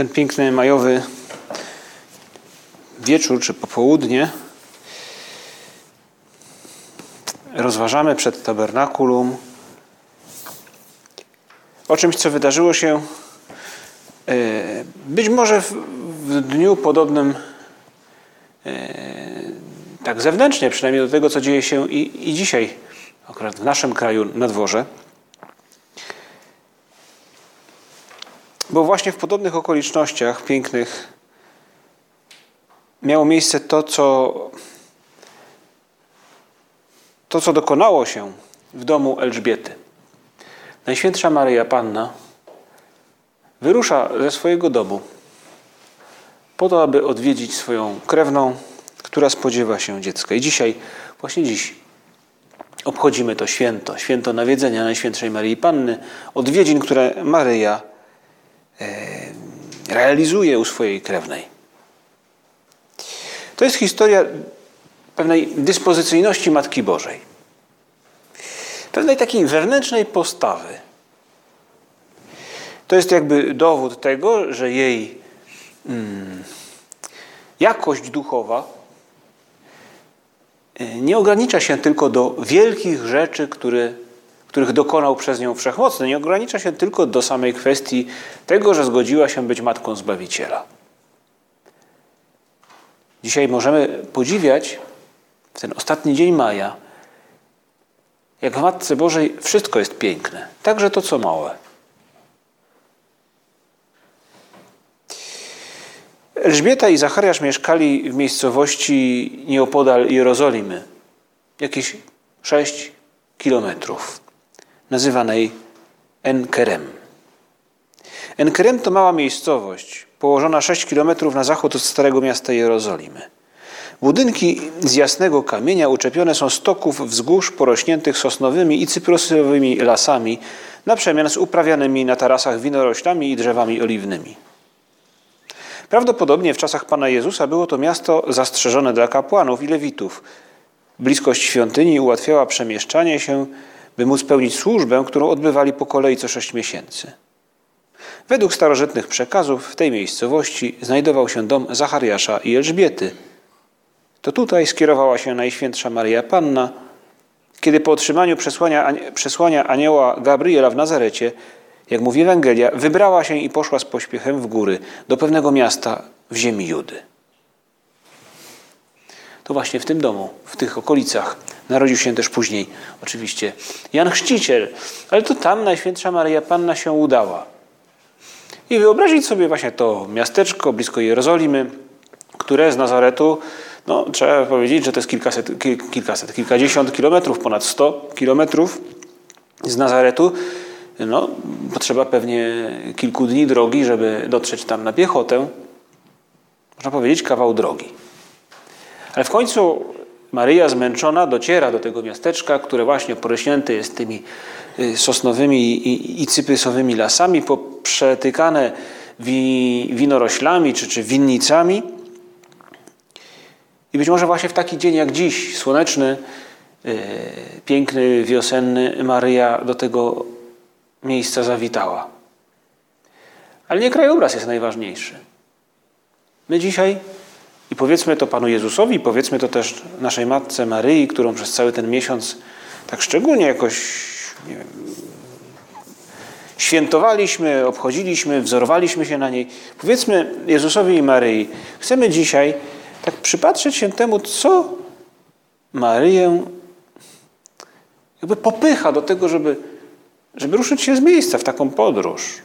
Ten piękny majowy wieczór czy popołudnie rozważamy przed tabernakulum o czymś, co wydarzyło się e, być może w, dniu podobnym e, tak zewnętrznie, przynajmniej do tego, co dzieje się i, i dzisiaj, akurat w naszym kraju na dworze. Bo właśnie w podobnych okolicznościach pięknych miało miejsce to, co, to, co dokonało się w domu Elżbiety. Najświętsza Maryja Panna wyrusza ze swojego domu po to, aby odwiedzić swoją krewną, która spodziewa się dziecka. I dzisiaj, właśnie dziś, obchodzimy to święto, święto nawiedzenia Najświętszej Maryi Panny, odwiedzin, które Maryja realizuje u swojej krewnej. To jest historia pewnej dyspozycyjności Matki Bożej. Pewnej takiej wewnętrznej postawy. To jest jakby dowód tego, że jej mm, jakość duchowa nie ogranicza się tylko do wielkich rzeczy, które których dokonał przez nią wszechmocny, nie ogranicza się tylko do samej kwestii tego, że zgodziła się być matką Zbawiciela. Dzisiaj możemy podziwiać w ten ostatni dzień maja, jak w Matce Bożej wszystko jest piękne, także to, co małe. Elżbieta i Zachariasz mieszkali w miejscowości nieopodal Jerozolimy, jakieś sześć kilometrów nazywanej Enkerem. Enkerem to mała miejscowość, położona 6 km na zachód od starego miasta Jerozolimy. Budynki z jasnego kamienia uczepione są stoków wzgórz porośniętych sosnowymi i cyprusowymi lasami, na przemian z uprawianymi na tarasach winoroślami i drzewami oliwnymi. Prawdopodobnie w czasach Pana Jezusa było to miasto zastrzeżone dla kapłanów i lewitów. Bliskość świątyni ułatwiała przemieszczanie się by móc pełnić służbę, którą odbywali po kolei co sześć miesięcy. Według starożytnych przekazów w tej miejscowości znajdował się dom Zachariasza i Elżbiety. To tutaj skierowała się Najświętsza Maria Panna, kiedy po otrzymaniu przesłania, przesłania anioła Gabriela w Nazarecie, jak mówi Ewangelia, wybrała się i poszła z pośpiechem w góry do pewnego miasta w ziemi Judy. To właśnie w tym domu, w tych okolicach Narodził się też później oczywiście Jan Chrzciciel, ale to tam Najświętsza Maria Panna się udała. I wyobrazić sobie właśnie to miasteczko blisko Jerozolimy, które z Nazaretu, no trzeba powiedzieć, że to jest kilkaset, kilkaset kilkadziesiąt kilometrów, ponad sto kilometrów z Nazaretu. No, potrzeba pewnie kilku dni drogi, żeby dotrzeć tam na piechotę. Można powiedzieć kawał drogi. Ale w końcu Maryja zmęczona dociera do tego miasteczka, które właśnie porośnięte jest tymi y, sosnowymi i, cyprysowymi lasami, poprzetykane wi, winoroślami czy, czy winnicami. I być może właśnie w taki dzień jak dziś, słoneczny, yy, piękny, wiosenny, Maryja do tego miejsca zawitała. Ale nie krajobraz jest najważniejszy. My dzisiaj i powiedzmy to Panu Jezusowi, powiedzmy to też naszej Matce Maryi, którą przez cały ten miesiąc tak szczególnie jakoś wiem, świętowaliśmy, obchodziliśmy, wzorowaliśmy się na niej. Powiedzmy Jezusowi i Maryi, chcemy dzisiaj tak przypatrzeć się temu, co Maryję jakby popycha do tego, żeby, żeby ruszyć się z miejsca w taką podróż.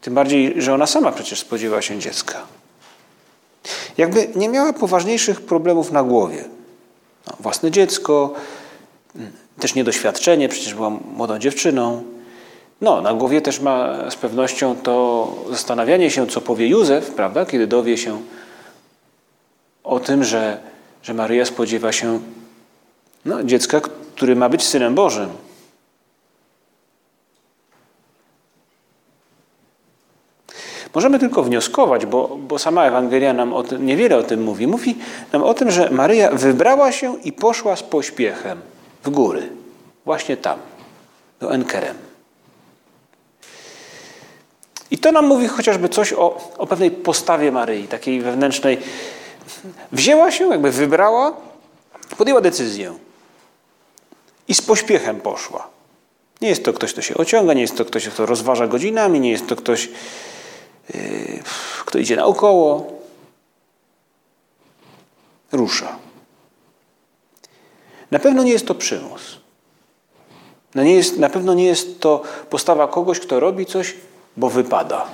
Tym bardziej, że ona sama przecież spodziewa się dziecka. Jakby nie miała poważniejszych problemów na głowie. No, własne dziecko, też niedoświadczenie, przecież była młodą dziewczyną. No, na głowie też ma z pewnością to zastanawianie się, co powie Józef, prawda, kiedy dowie się o tym, że, że Maryja spodziewa się no, dziecka, który ma być synem Bożym. Możemy tylko wnioskować, bo, bo sama Ewangelia nam o tym, niewiele o tym mówi. Mówi nam o tym, że Maryja wybrała się i poszła z pośpiechem w góry. Właśnie tam, do Enkerem. I to nam mówi chociażby coś o, o pewnej postawie Maryi, takiej wewnętrznej. Wzięła się, jakby wybrała, podjęła decyzję i z pośpiechem poszła. Nie jest to ktoś, kto się ociąga, nie jest to ktoś, kto rozważa godzinami, nie jest to ktoś, kto idzie naokoło. Rusza. Na pewno nie jest to przymus. No nie jest, na pewno nie jest to postawa kogoś, kto robi coś, bo wypada,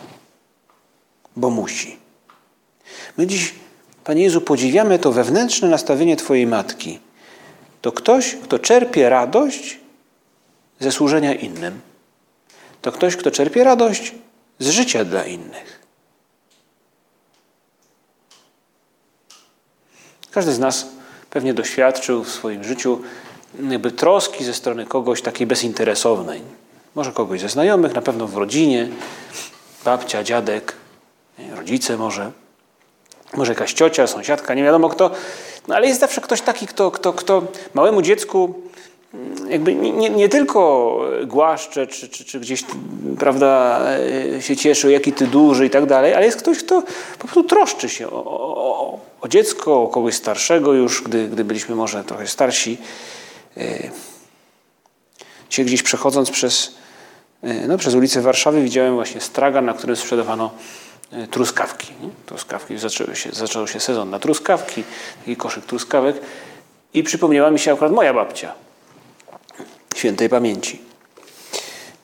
bo musi. My dziś, Panie Jezu, podziwiamy to wewnętrzne nastawienie Twojej matki. To ktoś, kto czerpie radość ze służenia innym. To ktoś, kto czerpie radość z życia dla innych. Każdy z nas pewnie doświadczył w swoim życiu jakby troski ze strony kogoś takiej bezinteresownej. Może kogoś ze znajomych, na pewno w rodzinie, babcia, dziadek, rodzice może, może jakaś ciocia, sąsiadka, nie wiadomo kto. No ale jest zawsze ktoś taki, kto, kto, kto małemu dziecku jakby nie, nie tylko głaszcze, czy, czy, czy gdzieś prawda, e, się cieszy, jaki ty duży i tak dalej, ale jest ktoś, kto po prostu troszczy się o, o, o dziecko, o kogoś starszego już, gdy, gdy byliśmy może trochę starsi. Dzisiaj gdzieś przechodząc przez, e, no, przez ulicę Warszawy widziałem właśnie stragan, na którym sprzedawano e, truskawki. Nie? Truskawki, zaczął się, zaczął się sezon na truskawki, taki koszyk truskawek i przypomniała mi się akurat moja babcia, świętej pamięci.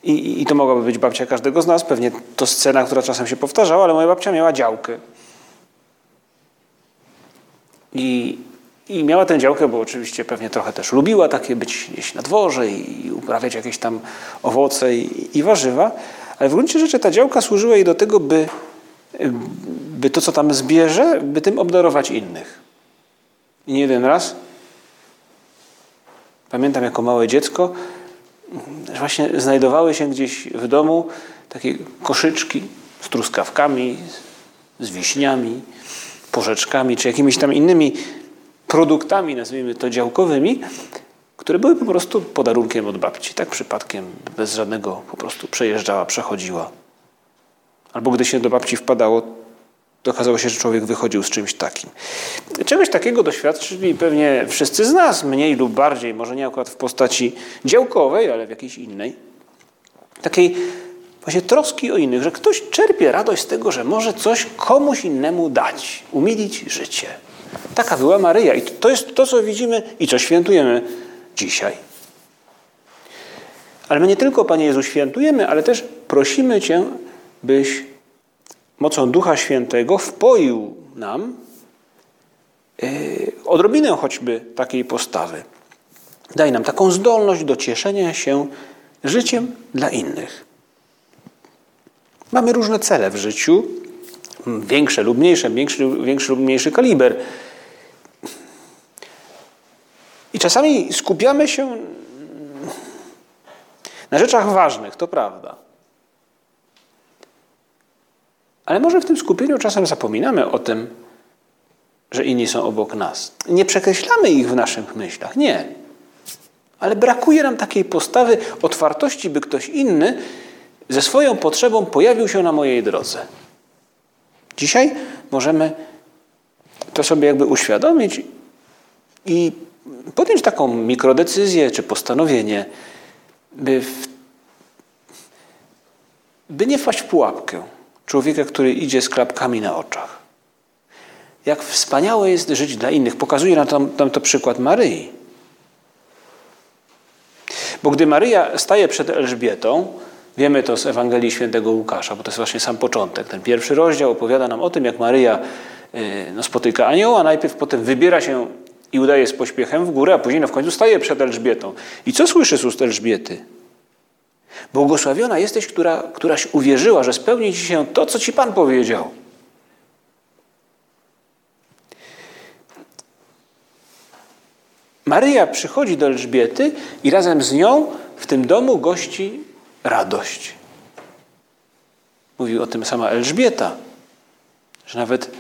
I, I to mogłaby być babcia każdego z nas, pewnie to scena, która czasem się powtarzała, ale moja babcia miała działkę. I i miała tę działkę, bo oczywiście pewnie trochę też lubiła takie być gdzieś na dworze i uprawiać jakieś tam owoce i, i warzywa, ale w gruncie rzeczy ta działka służyła jej do tego, by, by to, co tam zbierze, by tym obdarować innych. I nie jeden raz, pamiętam jako małe dziecko, że właśnie znajdowały się gdzieś w domu takie koszyczki z truskawkami, z wiśniami, porzeczkami, czy jakimiś tam innymi produktami, nazwijmy to działkowymi, które były po prostu podarunkiem od babci. Tak przypadkiem, bez żadnego, po prostu przejeżdżała, przechodziła. Albo gdy się do babci wpadało, okazało się, że człowiek wychodził z czymś takim. Czegoś takiego doświadczyli pewnie wszyscy z nas, mniej lub bardziej, może nie akurat w postaci działkowej, ale w jakiejś innej. Takiej właśnie troski o innych, że ktoś czerpie radość z tego, że może coś komuś innemu dać, umilić życie. Taka była Maryja. I to jest to, co widzimy i co świętujemy dzisiaj. Ale my nie tylko, Panie Jezu, świętujemy, ale też prosimy Cię, byś mocą Ducha Świętego wpoił nam yy, odrobinę choćby takiej postawy. Daj nam taką zdolność do cieszenia się życiem dla innych. Mamy różne cele w życiu, większe lub mniejsze, większy, większy lub mniejszy kaliber. I czasami skupiamy się na rzeczach ważnych, to prawda. Ale może w tym skupieniu czasem zapominamy o tym, że inni są obok nas. Nie przekreślamy ich w naszych myślach, nie. Ale brakuje nam takiej postawy otwartości, by ktoś inny ze swoją potrzebą pojawił się na mojej drodze. Dzisiaj możemy to sobie jakby uświadomić i podjąć taką mikrodecyzję czy postanowienie, by, w, by nie wpaść w pułapkę człowieka, który idzie z klapkami na oczach. Jak wspaniałe jest żyć dla innych. Pokazuje nam to, nam to przykład Maryi. Bo gdy Maryja staje przed Elżbietą, wiemy to z Ewangelii Świętego Łukasza, bo to jest właśnie sam początek. Ten pierwszy rozdział opowiada nam o tym, jak Maryja y, no, spotyka anioła, najpierw potem wybiera się i udaje z pośpiechem w górę, a później no w końcu staje przed Elżbietą. I co słyszy z ust Elżbiety? Błogosławiona jesteś, która, któraś uwierzyła, że spełni ci się to, co ci Pan powiedział. Maryja przychodzi do Elżbiety i razem z nią w tym domu gości radość. Mówił o tym sama Elżbieta, że nawet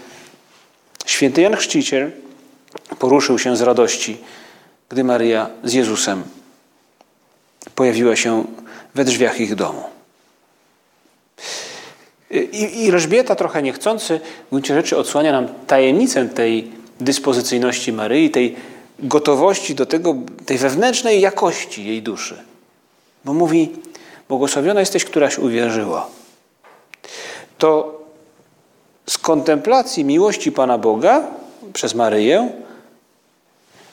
święty Jan Chrzciciel poruszył się z radości, gdy Maryja z Jezusem pojawiła się we drzwiach ich domu. I, i Elżbieta trochę niechcący w gruncie rzeczy odsłania nam tajemnicę tej dyspozycyjności Maryi, tej gotowości do tego, tej wewnętrznej jakości jej duszy. Bo mówi, błogosławiona jesteś, któraś uwierzyła. To z kontemplacji miłości Pana Boga przez Maryję,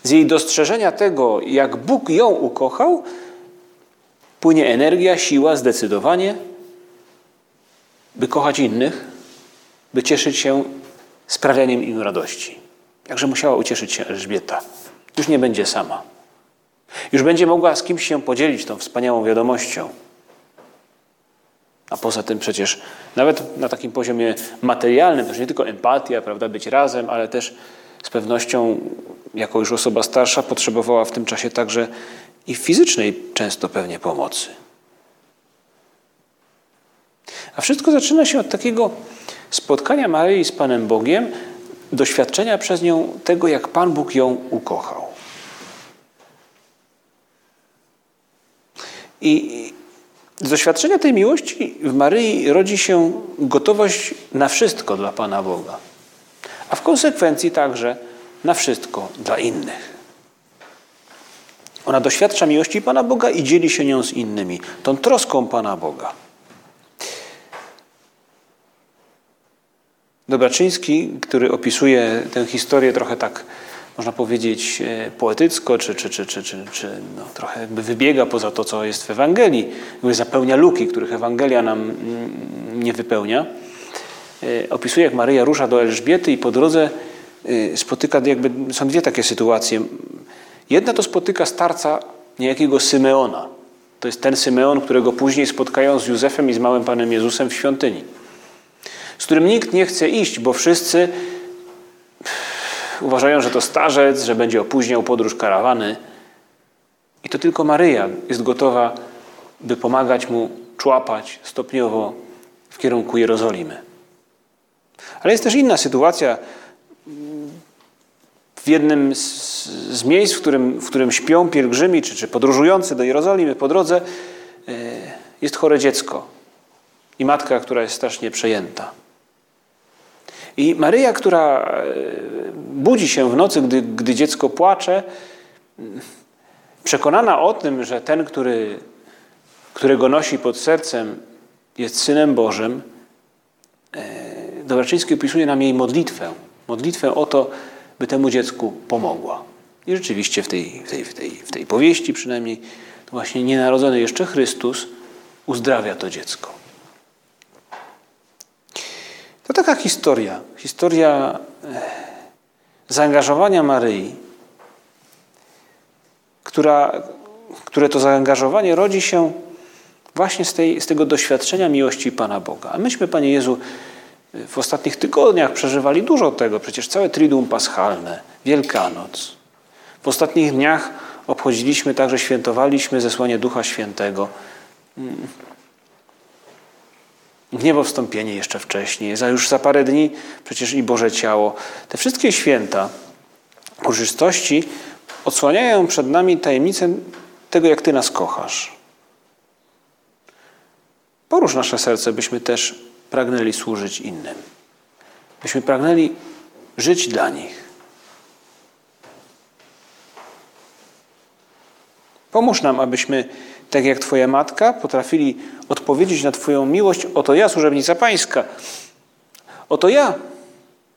z jej dostrzeżenia tego, jak Bóg ją ukochał, płynie energia, siła, zdecydowanie, by kochać innych, by cieszyć się sprawianiem im radości. Jakże musiała ucieszyć się Elżbieta. Już nie będzie sama. Już będzie mogła z kimś się podzielić tą wspaniałą wiadomością. A poza tym przecież nawet na takim poziomie materialnym, to nie tylko empatia, prawda, być razem, ale też z pewnością, jako już osoba starsza, potrzebowała w tym czasie także i fizycznej często pewnie pomocy. A wszystko zaczyna się od takiego spotkania Maryi z Panem Bogiem, doświadczenia przez nią tego, jak Pan Bóg ją ukochał. I z doświadczenia tej miłości w Maryi rodzi się gotowość na wszystko dla Pana Boga, a w konsekwencji także na wszystko dla innych. Ona doświadcza miłości Pana Boga i dzieli się nią z innymi, tą troską Pana Boga. Dobraczyński, który opisuje tę historię trochę tak, można powiedzieć, e, poetycko, czy, czy, czy, czy, czy, czy no, trochę jakby wybiega poza to, co jest w Ewangelii, jakby zapełnia luki, których Ewangelia nam mm, nie wypełnia. E, opisuje, jak Maryja rusza do Elżbiety i po drodze e, spotyka, jakby są dwie takie sytuacje. Jedna to spotyka starca niejakiego Symeona. To jest ten Symeon, którego później spotkają z Józefem i z małym Panem Jezusem w świątyni z którym nikt nie chce iść, bo wszyscy uważają, że to starzec, że będzie opóźniał podróż karawany. I to tylko Maryja jest gotowa, by pomagać mu człapać stopniowo w kierunku Jerozolimy. Ale jest też inna sytuacja. W jednym z, z miejsc, w którym, w którym śpią pielgrzymi czy, czy podróżujący do Jerozolimy po drodze, e, jest chore dziecko i matka, która jest strasznie przejęta. I Maryja, która e, budzi się w nocy, gdy, gdy dziecko płacze, przekonana o tym, że ten, który, którego nosi pod sercem, jest Synem Bożym, e, Dobraczyński opisuje nam jej modlitwę. Modlitwę o to, by temu dziecku pomogła. I rzeczywiście w tej, w tej, w tej, w tej powieści przynajmniej to właśnie nienarodzony jeszcze Chrystus uzdrawia to dziecko. To taka historia, historia e, zaangażowania Maryi, która, które to zaangażowanie rodzi się właśnie z, tej, z tego doświadczenia miłości Pana Boga. A myśmy, Panie Jezu, w ostatnich tygodniach przeżywali dużo tego, przecież całe Triduum Paschalne, Wielkanoc. W ostatnich dniach obchodziliśmy także, świętowaliśmy zesłanie Ducha Świętego. Mm w wstąpienie jeszcze wcześniej, za już za parę dni przecież i Boże Ciało. Te wszystkie święta uroczystości odsłaniają przed nami tajemnicę tego, jak Ty nas kochasz. Porusz nasze serce, byśmy też pragnęli służyć innym. Byśmy pragnęli żyć dla nich. Pomóż nam, abyśmy tak jak Twoja matka, potrafili odpowiedzieć na Twoją miłość. Oto ja, służebnica Pańska. Oto ja.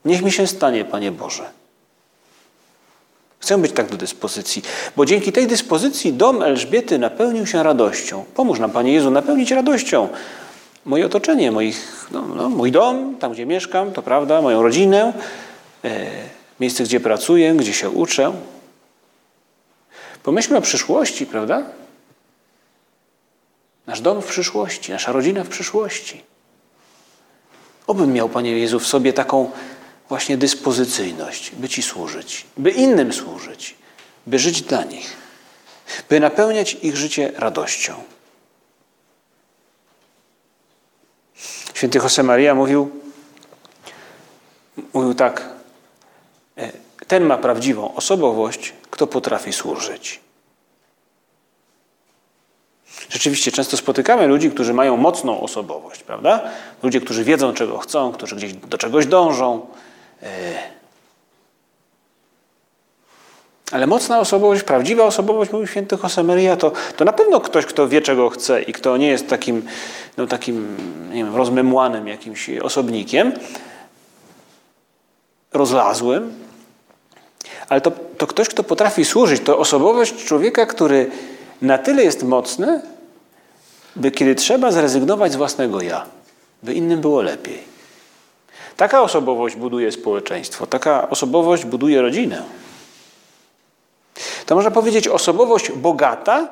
Niech mi się stanie, Panie Boże. Chcę być tak do dyspozycji, bo dzięki tej dyspozycji dom Elżbiety napełnił się radością. Pomóż nam, Panie Jezu, napełnić radością moje otoczenie, moich, no, no, mój dom, tam gdzie mieszkam, to prawda, moją rodzinę, e, miejsce, gdzie pracuję, gdzie się uczę. Pomyślmy o przyszłości, prawda? nasz dom w przyszłości, nasza rodzina w przyszłości. Obym miał, Panie Jezu, w sobie taką właśnie dyspozycyjność, by Ci służyć, by innym służyć, by żyć dla nich, by napełniać ich życie radością. Święty Josemaria mówił, mówił tak, e, ten ma prawdziwą osobowość, kto potrafi służyć. Rzeczywiście często spotykamy ludzi, którzy mają mocną osobowość, prawda? Ludzie, którzy wiedzą, czego chcą, którzy gdzieś do czegoś dążą. Ale mocna osobowość, prawdziwa osobowość, mówi święty Josemaria, to, to na pewno ktoś, kto wie, czego chce i kto nie jest takim, no, takim nie wiem, rozmemłanym jakimś osobnikiem, rozlazłym, ale to, to ktoś, kto potrafi służyć, to osobowość człowieka, który na tyle jest mocny, by kiedy trzeba zrezygnować z własnego ja, by innym było lepiej. Taka osobowość buduje społeczeństwo, taka osobowość buduje rodzinę. To można powiedzieć osobowość bogata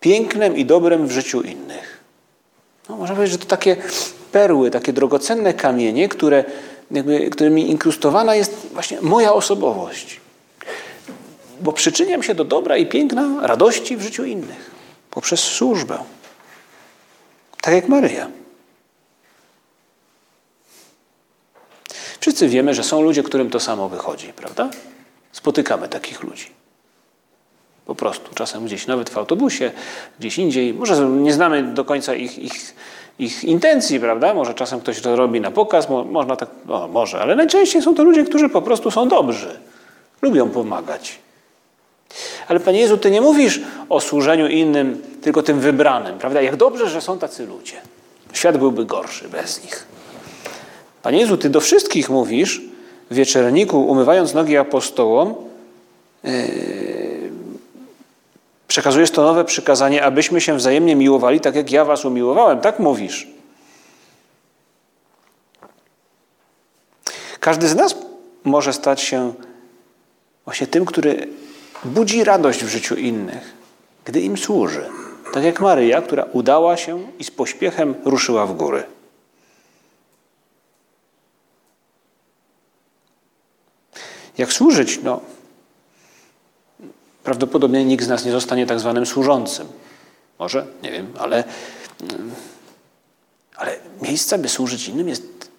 pięknem i dobrem w życiu innych. No, można powiedzieć, że to takie perły, takie drogocenne kamienie, które, jakby, którymi inkrustowana jest właśnie moja osobowość. Bo przyczyniam się do dobra i piękna, radości w życiu innych poprzez służbę. Tak jak Maryja. Wszyscy wiemy, że są ludzie, którym to samo wychodzi, prawda? Spotykamy takich ludzi. Po prostu, czasem gdzieś, nawet w autobusie, gdzieś indziej. Może nie znamy do końca ich, ich, ich intencji, prawda? Może czasem ktoś to robi na pokaz, można tak, no może, ale najczęściej są to ludzie, którzy po prostu są dobrzy. Lubią pomagać. Ale Panie Jezu, Ty nie mówisz o służeniu innym, tylko tym wybranym, prawda? Jak dobrze, że są tacy ludzie. Świat byłby gorszy bez nich. Panie Jezu, Ty do wszystkich mówisz wieczerniku, umywając nogi apostołom, yy, przekazujesz to nowe przykazanie, abyśmy się wzajemnie miłowali, tak jak ja Was umiłowałem. Tak mówisz. Każdy z nas może stać się właśnie tym, który budzi radość w życiu innych, gdy im służy. Tak jak Maryja, która udała się i z pośpiechem ruszyła w góry. Jak służyć? No, prawdopodobnie nikt z nas nie zostanie tak zwanym służącym. Może, nie wiem, ale, ale miejsca, by służyć innym jest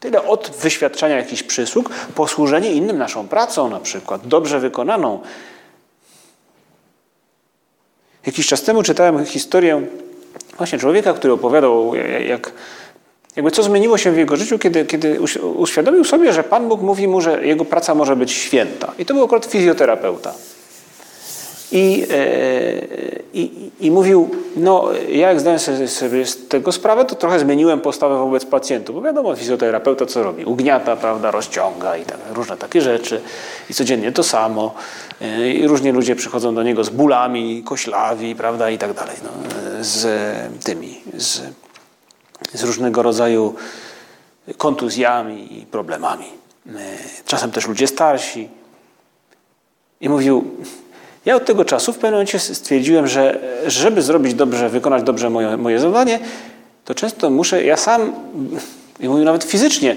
tyle od wyświadczania jakichś przysług, posłużenie innym naszą pracą na przykład, dobrze wykonaną. Jakiś czas temu czytałem historię właśnie człowieka, który opowiadał, jak jakby co zmieniło się w jego życiu, kiedy, kiedy uświadomił sobie, że Pan Bóg mówi mu, że jego praca może być święta. I to był akurat fizjoterapeuta. I, e, i, I mówił, no ja jak zdałem sobie, z tego sprawę, to trochę zmieniłem postawę wobec pacjentów, bo wiadomo, fizjoterapeuta co robi? Ugniata, prawda, rozciąga i tak, różne takie rzeczy. I codziennie to samo. E, I różni ludzie przychodzą do niego z bólami, koślawi, prawda, i tak dalej. No, z tymi, z z różnego rodzaju kontuzjami i problemami. Czasem też ludzie starsi. I mówił, ja od tego czasu w pewnym momencie stwierdziłem, że żeby zrobić dobrze, wykonać dobrze moje, moje zadanie, to często muszę ja sam, i mówił nawet fizycznie,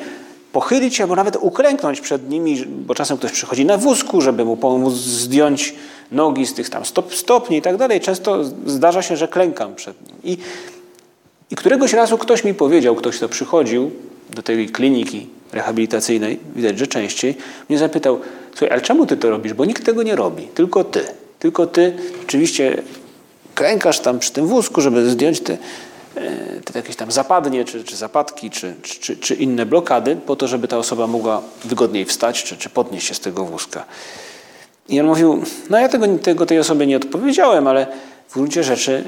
pochylić się albo nawet uklęknąć przed nimi, bo czasem ktoś przychodzi na wózku, żeby mu pomóc zdjąć nogi z tych tam stop, stopni i tak dalej. Często zdarza się, że klękam przed nim. I i któregoś razu ktoś mi powiedział, ktoś, kto przychodził do tej kliniki rehabilitacyjnej, widać, że częściej, mnie zapytał, słuchaj, ale czemu ty to robisz? Bo nikt tego nie robi, tylko ty. Tylko ty oczywiście klękasz tam przy tym wózku, żeby zdjąć te, e, te jakieś tam zapadnie, czy, czy zapadki, czy, czy, czy, inne blokady, po to, żeby ta osoba mogła wygodniej wstać, czy, czy podnieść się z tego wózka. I on mówił, no ja tego, tego tej osobie nie odpowiedziałem, ale w gruncie rzeczy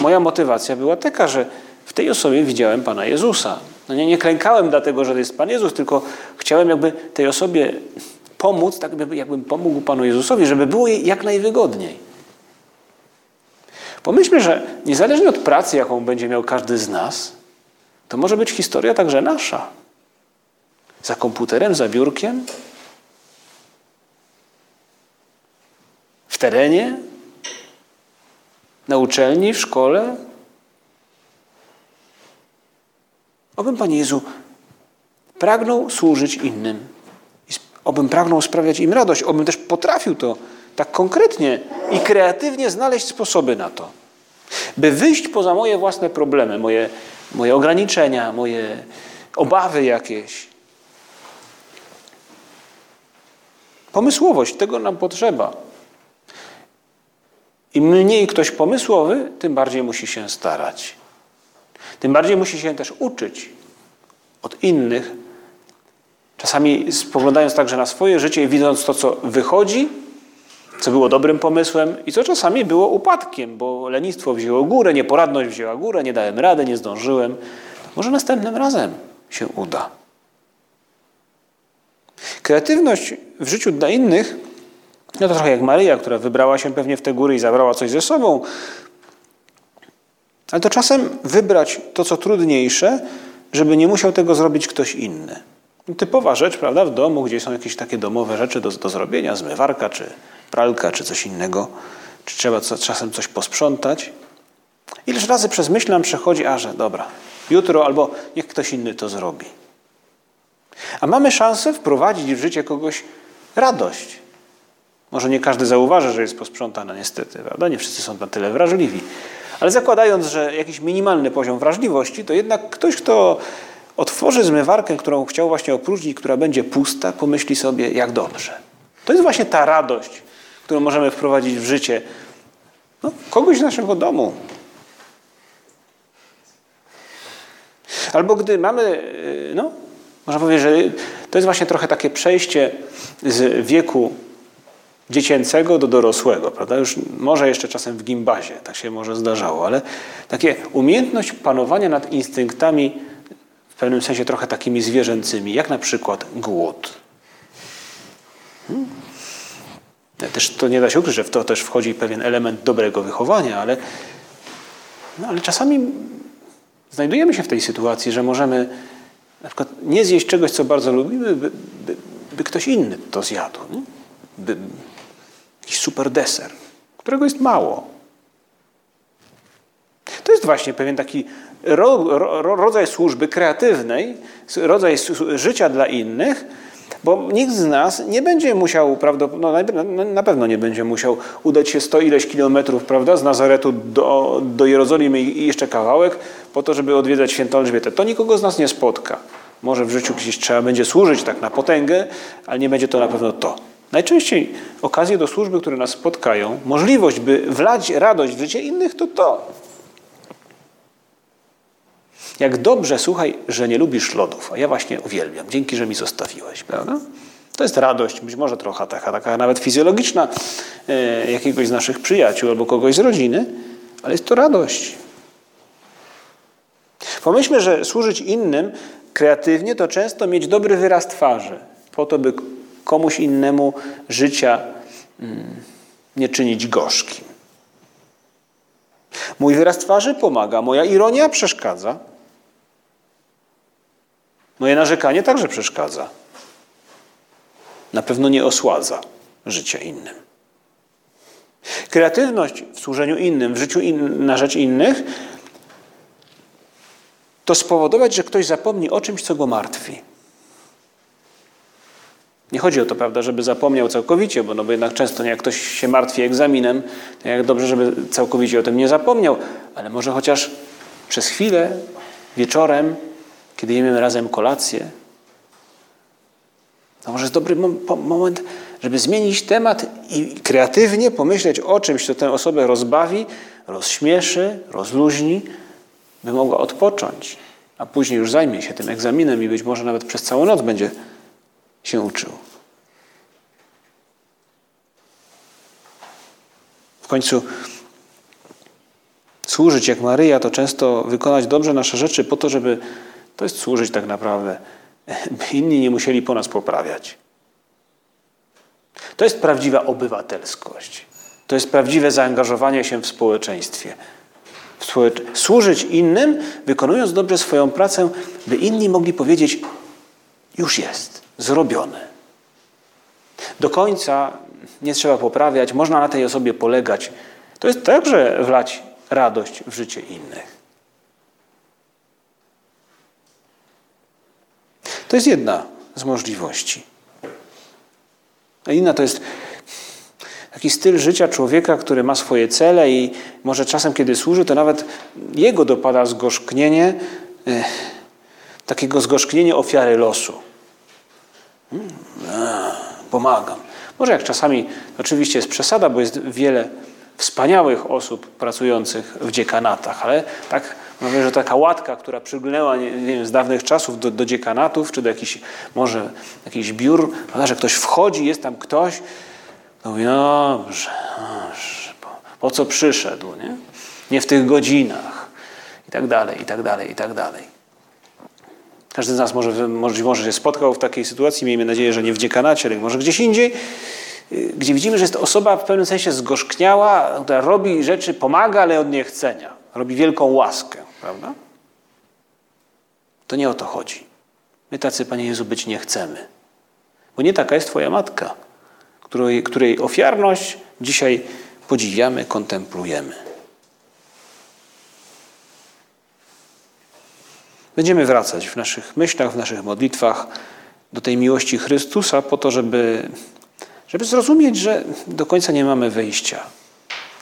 moja motywacja była taka, że w tej osobie widziałem Pana Jezusa. No nie, nie klękałem dlatego, że to jest Pan Jezus, tylko chciałem jakby tej osobie pomóc, tak jakby, jakbym pomógł Panu Jezusowi, żeby było jej jak najwygodniej. Pomyślmy, że niezależnie od pracy, jaką będzie miał każdy z nas, to może być historia także nasza. Za komputerem, za biurkiem, w terenie, Na uczelni, w szkole? Obym, Panie Jezu, pragnął służyć innym. Obym pragnął sprawiać im radość. Obym też potrafił to tak konkretnie i kreatywnie znaleźć sposoby na to. By wyjść poza moje własne problemy, moje, moje ograniczenia, moje obawy jakieś. Pomysłowość, tego nam potrzeba. Im mniej ktoś pomysłowy, tym bardziej musi się starać. Tym bardziej musi się też uczyć od innych. Czasami spoglądając także na swoje życie i widząc to, co wychodzi, co było dobrym pomysłem i co czasami było upadkiem, bo lenistwo wzięło górę, nieporadność wzięła górę, nie dałem rady, nie zdążyłem. Może następnym razem się uda. Kreatywność w życiu dla innych, no to trochę jak Maryja, która wybrała się pewnie w te góry i zabrała coś ze sobą, ale to czasem wybrać to, co trudniejsze, żeby nie musiał tego zrobić ktoś inny. Typowa rzecz, prawda, w domu, gdzie są jakieś takie domowe rzeczy do, do zrobienia, zmywarka, czy pralka, czy coś innego, czy trzeba co, czasem coś posprzątać. Ileż razy przez myśl nam przechodzi, a że dobra, jutro albo niech ktoś inny to zrobi. A mamy szansę wprowadzić w życie kogoś radość. Może nie każdy zauważy, że jest posprzątana, niestety, prawda? Nie wszyscy są na tyle wrażliwi. Ale zakładając, że jakiś minimalny poziom wrażliwości, to jednak ktoś, kto otworzy zmywarkę, którą chciał właśnie opróżnić, która będzie pusta, pomyśli sobie, jak dobrze. To jest właśnie ta radość, którą możemy wprowadzić w życie no, kogoś z naszego domu. Albo gdy mamy, y, no, można powiedzieć, że to jest właśnie trochę takie przejście z wieku dziecięcego do dorosłego, prawda? Już może jeszcze czasem w gimbazie, tak się może zdarzało, ale takie umiejętność panowania nad instynktami w pewnym sensie trochę takimi zwierzęcymi, jak na przykład głód. Hmm? Też to nie da się ukryć, że w to też wchodzi pewien element dobrego wychowania, ale, no, ale czasami znajdujemy się w tej sytuacji, że możemy na przykład nie zjeść czegoś, co bardzo lubimy, by, by, by ktoś inny to zjadł. Nie? By, jakiś super deser, którego jest mało. To jest właśnie pewien taki ro, ro, rodzaj służby kreatywnej, rodzaj życia dla innych, bo nikt z nas nie będzie musiał, no, na pewno nie będzie musiał udać się sto ileś kilometrów prawda, z Nazaretu do, do Jerozolimy i jeszcze kawałek po to, żeby odwiedzać świętą Elżbietę. To nikogo z nas nie spotka. Może w życiu gdzieś trzeba będzie służyć tak na potęgę, ale nie będzie to na pewno to. Najczęściej okazje do służby, które nas spotkają, możliwość, by wlać radość w życie innych, to to. Jak dobrze, słuchaj, że nie lubisz lodów, a ja właśnie uwielbiam. Dzięki, że mi zostawiłeś, prawda? To jest radość, być może trochę taka, taka nawet fizjologiczna e, jakiegoś z naszych przyjaciół albo kogoś z rodziny, ale jest to radość. Pomyślmy, że służyć innym kreatywnie to często mieć dobry wyraz twarzy, po to, by komuś innemu życia mm, nie czynić gorzkim. Mój wyraz twarzy pomaga, moja ironia przeszkadza. Moje narzekanie także przeszkadza. Na pewno nie osładza życia innym. Kreatywność w służeniu innym, w życiu in, na rzecz innych, to spowodować, że ktoś zapomni o czymś, co go martwi. Nie chodzi o to, prawda, żeby zapomniał całkowicie, bo, no, bo jednak często jak ktoś się martwi egzaminem, to jak dobrze, żeby całkowicie o tym nie zapomniał, ale może chociaż przez chwilę, wieczorem, kiedy jemy razem kolację, to może jest dobry moment, żeby zmienić temat i kreatywnie pomyśleć o czymś, co tę osobę rozbawi, rozśmieszy, rozluźni, by mogła odpocząć, a później już zajmie się tym egzaminem i być może nawet przez całą noc będzie się uczył. W końcu służyć jak Maryja to często wykonać dobrze nasze rzeczy po to, żeby to jest służyć tak naprawdę, by inni nie musieli po nas poprawiać. To jest prawdziwa obywatelskość. To jest prawdziwe zaangażowanie się w społeczeństwie. Służyć innym, wykonując dobrze swoją pracę, by inni mogli powiedzieć: Już jest zrobione. Do końca nie trzeba poprawiać, można na tej osobie polegać. To jest także wlać radość w życie innych. To jest jedna z możliwości. A inna to jest taki styl życia człowieka, który ma swoje cele i może czasem, kiedy służy, to nawet jego dopada zgorzknienie, e, takiego zgorzknienie ofiary losu. Pomagam. Może jak czasami, oczywiście jest przesada, bo jest wiele wspaniałych osób pracujących w dziekanatach, ale tak mówię, że taka łatka, która przyglnęła nie, nie wiem, z dawnych czasów do, do dziekanatów, czy do jakichś, może jakichś biur, prawda, że ktoś wchodzi, jest tam ktoś, to mówi, no dobrze, dobrze po, po co przyszedł, nie? Nie w tych godzinach i tak dalej, i tak dalej, i tak dalej. Każdy z nas może, może, może się spotkał w takiej sytuacji, miejmy nadzieję, że nie w dziekanacie, ale może gdzieś indziej, y, gdzie widzimy, że jest osoba w pewnym sensie zgorzkniała, która robi rzeczy, pomaga, ale od niechcenia. Robi wielką łaskę, prawda? To nie o to chodzi. My tacy, Panie Jezu, być nie chcemy. Bo nie taka jest Twoja matka, której, której ofiarność dzisiaj podziwiamy, kontemplujemy. Będziemy wracać w naszych myślach, w naszych modlitwach do tej miłości Chrystusa po to, żeby, żeby zrozumieć, że do końca nie mamy wyjścia.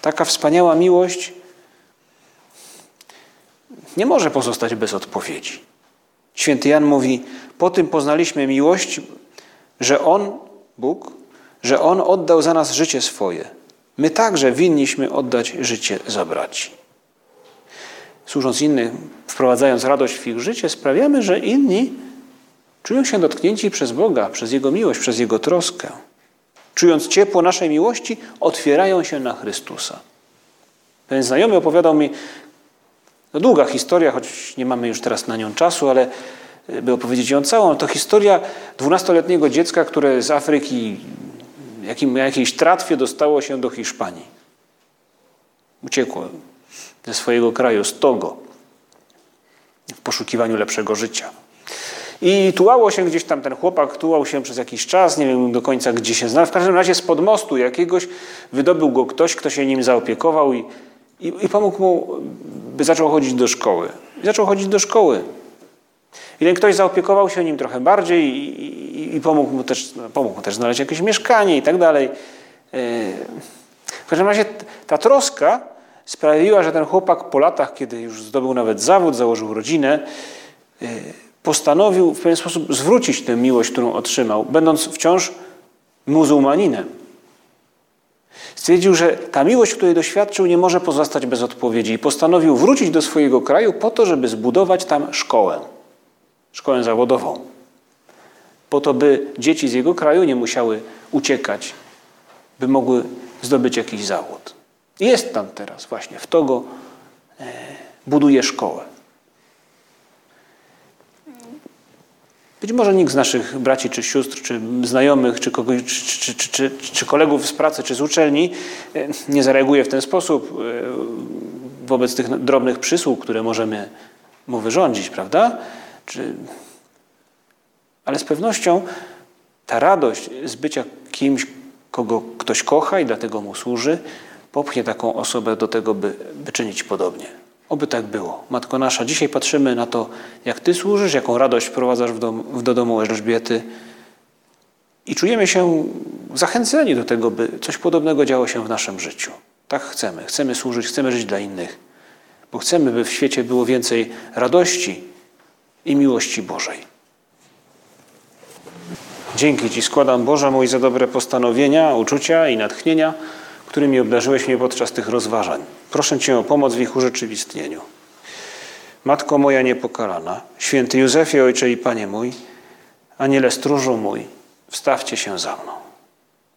Taka wspaniała miłość nie może pozostać bez odpowiedzi. Święty Jan mówi: Po tym poznaliśmy miłość, że On, Bóg, że On oddał za nas życie swoje. My także winniśmy oddać życie za braci. Służąc innym, wprowadzając radość w ich życie, sprawiamy, że inni czują się dotknięci przez Boga, przez Jego miłość, przez Jego troskę. Czując ciepło naszej miłości, otwierają się na Chrystusa. Pewien znajomy opowiadał mi, to długa historia, choć nie mamy już teraz na nią czasu, ale e, by opowiedzieć ją całą, to historia dwunastoletniego dziecka, które z Afryki jakim, na jakiejś tratwie dostało się do Hiszpanii. Uciekło ze swojego kraju, z Togo, w poszukiwaniu lepszego życia. I tułało się gdzieś tam, ten chłopak tułał się przez jakiś czas, nie wiem do końca gdzie się znalazł. W każdym razie spod mostu jakiegoś wydobył go ktoś, kto się nim zaopiekował i, i, i pomógł mu, by zaczął chodzić do szkoły. I zaczął chodzić do szkoły. I ten ktoś zaopiekował się nim trochę bardziej i, i, i pomógł, mu też, no, pomógł mu też znaleźć jakieś mieszkanie i tak dalej. E, w każdym razie ta troska sprawiła, że ten chłopak po latach, kiedy już zdobył nawet zawód, założył rodzinę, e, postanowił w pewien sposób zwrócić tę miłość, którą otrzymał, będąc wciąż muzułmaninem. Stwierdził, że ta miłość, której doświadczył, nie może pozostać bez odpowiedzi i postanowił wrócić do swojego kraju po to, żeby zbudować tam szkołę, szkołę zawodową. Po to, by dzieci z jego kraju nie musiały uciekać, by mogły zdobyć jakiś zawód. Jest tam teraz właśnie, w Togo e, buduje szkołę. Być może nikt z naszych braci czy sióstr, czy znajomych, czy, kogoś, czy, czy, czy, kolegów z pracy, czy z uczelni e, nie zareaguje w ten sposób e, wobec tych drobnych przysług, które możemy mu wyrządzić, prawda? Ale z pewnością ta radość z bycia kimś, kogo ktoś kocha i dlatego mu służy, popchnie taką osobę do tego, by, by czynić podobnie. Oby tak było. Matko nasza, dzisiaj patrzymy na to, jak Ty służysz, jaką radość wprowadzasz w dom, do domu Elżbiety i czujemy się zachęceni do tego, by coś podobnego działo się w naszym życiu. Tak chcemy. Chcemy służyć, chcemy żyć dla innych, bo chcemy, by w świecie było więcej radości i miłości Bożej. Dzięki Ci składam, Boże mój, za dobre postanowienia, uczucia i natchnienia, którymi obdarzyłeś mnie podczas tych rozważań. Proszę Cię o pomoc w ich urzeczywistnieniu. Matko moja niepokalana, święty Józefie, Ojcze i Panie mój, Aniele stróżu mój, wstawcie się za mną.